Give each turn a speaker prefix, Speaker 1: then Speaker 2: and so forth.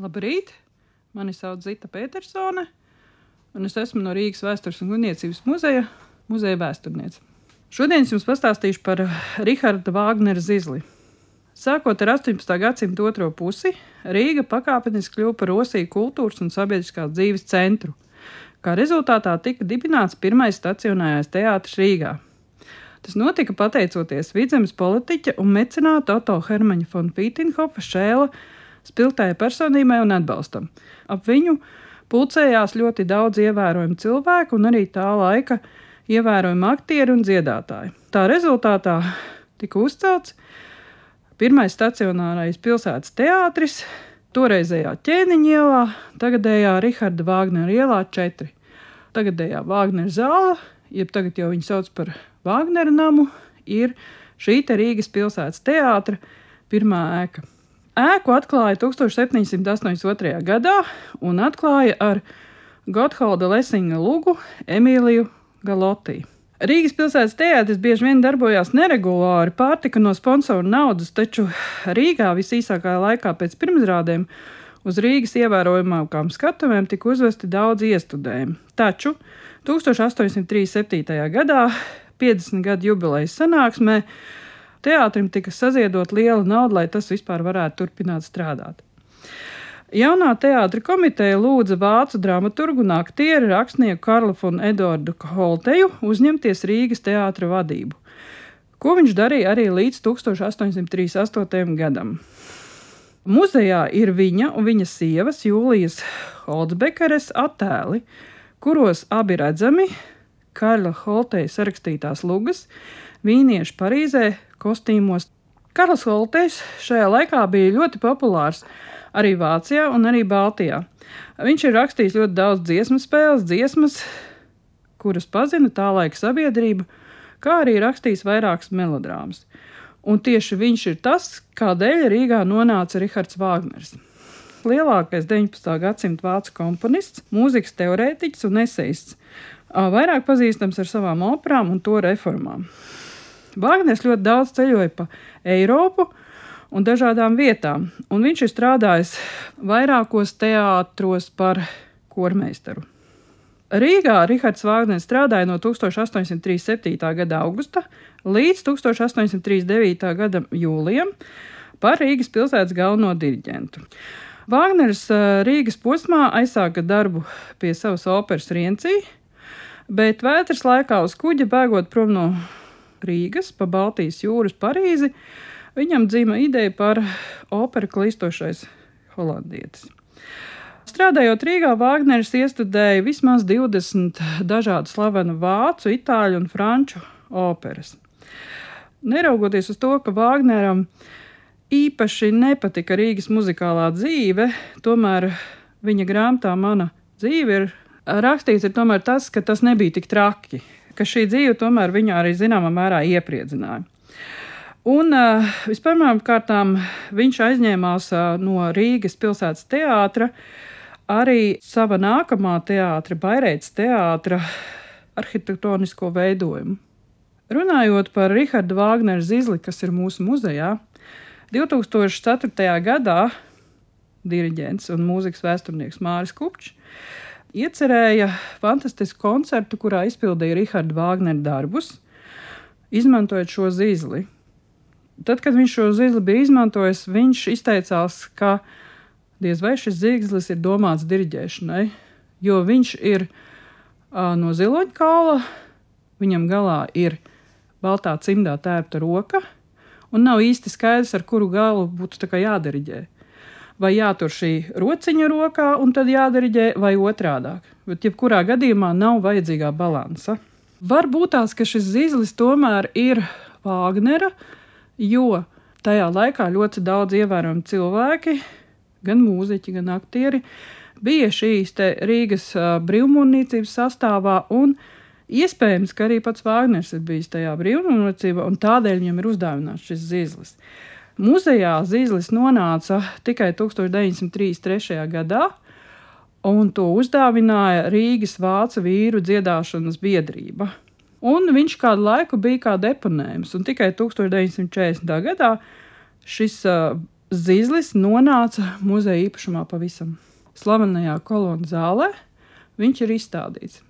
Speaker 1: Labrīt! Mani sauc Zita Petersone, un es esmu no Rīgas Vēstures un Guniecības muzeja, muzeja vēsturniece. Šodien es jums pastāstīšu par Rahāda Vāgnera zizli. Sākot ar 18. gadsimta otro pusi, Rīga pakāpeniski kļuva par Rosiju kultūras un sabiedriskās dzīves centru. Kā rezultātā tika dibināts pirmais stacionārais teātris Rīgā. Tas notika pateicoties vidzemes politiķa un mecenāta Otto Hermaņa von Pītenhofa šēla spilgtai personībai un atbalstam. Ap viņu pulcējās ļoti daudz ievērojumu cilvēku un arī tā laika ievērojami aktieri un dziedātāji. Tā rezultātā tika uzcelts pirmais stacionārais pilsētas teātris, toreizējā ķēniņa ielā, tagadējā Rahāda Vāgnera ielā 4. Tagadējā Vāgnera zāle, jeb tagad jau viņu sauc par Vāgnera namu, ir šī Rīgas pilsētas teātra pirmā ēka. Ēku atklāja 1782. gadā un atklāja ar Gotthauda Lesinga lugu Emīliju Galotī. Rīgas pilsētas teātris bieži vien darbojās neregulāri, pārtika no sponsoru naudas, taču Rīgā visīsākajā laikā pēc pirmsrādēm uz Rīgas ievērojamākām skatuvēm tika uzvesti daudz iestudējumu. Taču 1837. gadā, 50 gadu jubilejas sanāksmē, Teātrim tika saziedot liela nauda, lai tas vispār varētu turpināt strādāt. Jaunā teātris komiteja lūdza vācu dramaturgu un aktieru rakstnieku Karlu un Eduardu Holteju uzņemties Rīgas teātra vadību, ko viņš darīja arī līdz 1838. gadam. Muzejā ir viņa un viņa sievas Jūlijas Holtzbekeres attēli, kuros abi redzami Karla Holteja sarakstītās lugas vīnieši Parīzē kostīmos. Karls Holtejs šajā laikā bija ļoti populārs arī Vācijā un arī Baltijā. Viņš ir rakstījis ļoti daudz dziesmu spēles, dziesmas, kuras pazina tā laika sabiedrība, kā arī rakstījis vairākas melodrāmas. Un tieši viņš ir tas, kādēļ Rīgā nonāca Rahards Vāgners. Lielākais 19. gadsimta vācu komponists, mūzikas teorētiķis un esejists, vairāk pazīstams ar savām operām un to reformām. Vāgners ļoti daudz ceļoja pa Eiropu un dažādām vietām, un viņš ir strādājis vairākos teātros par kormeistaru. Rīgā Rahards Vāgners strādāja no 1837. gada augusta līdz 1839. gada jūlijam par Rīgas pilsētas galveno diriģentu. Vāgners Rīgas posmā aizsāka darbu pie savas operas Riencī, bet vētras laikā uz kuģa bēgot prom no Rīgas pa Baltijas jūras Parīzi, viņam dzima ideja par operu klistošais holandietis. Strādājot Rīgā, Vāģneris iestudēja vismaz 20 dažādu slavenu vācu, itāļu un franču operas. Neraugoties uz to, ka Vāģneram īpaši nepatika Rīgas muzikālā dzīve, tomēr viņa grāmatā Mana dzīve ir rakstīts ir tas, ka tas nebija tik traki ka šī dzīve tomēr viņu arī zināmā mērā iepriecināja. Un uh, vispirmām kārtām viņš aizņēmās uh, no Rīgas pilsētas teātra arī sava nākamā teātra, Bairētas teātra arhitektonisko veidojumu. Runājot par Rahāda Vāgnera zizli, kas ir mūsu muzejā, 2004. gadā diriģents un mūzikas vēsturnieks Māris Kupčs iecerēja fantastisku koncertu, kurā izpildīja Rahāda Vāgnera darbus, izmantojot šo zīli. Tad, kad viņš šo zīli bija izmantojis, viņš izteicās, ka diez vai šis zīles ir domāts diriģēšanai, jo viņš ir uh, no ziloņa kaula, viņam galā ir baltā cimdā tērpta roka, un nav īsti skaidrs, ar kuru galu būtu jādiriģē vai jātur šī rociņa rokā un tad jādariģē, vai otrādāk. Bet jebkurā gadījumā nav vajadzīgā balansa. Varbūt tās, ka šis zīles tomēr ir Vāgnera, jo tajā laikā ļoti daudz ievērojamu cilvēki, gan mūziķi, gan aktieri, bija šīs Rīgas brīvmūnīcības sastāvā un iespējams, ka arī pats Vāgners ir bijis tajā brīvmūnīcībā un tādēļ viņam ir uzdāvināts šis zīles. Muzejā Zīslis nonāca tikai 1933. gadā, un to uzdāvināja Rīgas vācu vīru dziedāšanas biedrība. Un viņš kādu laiku bija kā deponējums, un tikai 1940. gadā šis uh, Zīslis nonāca muzeja īpašumā pavisam slavenajā kolonā zālē. Viņš ir izstādīts.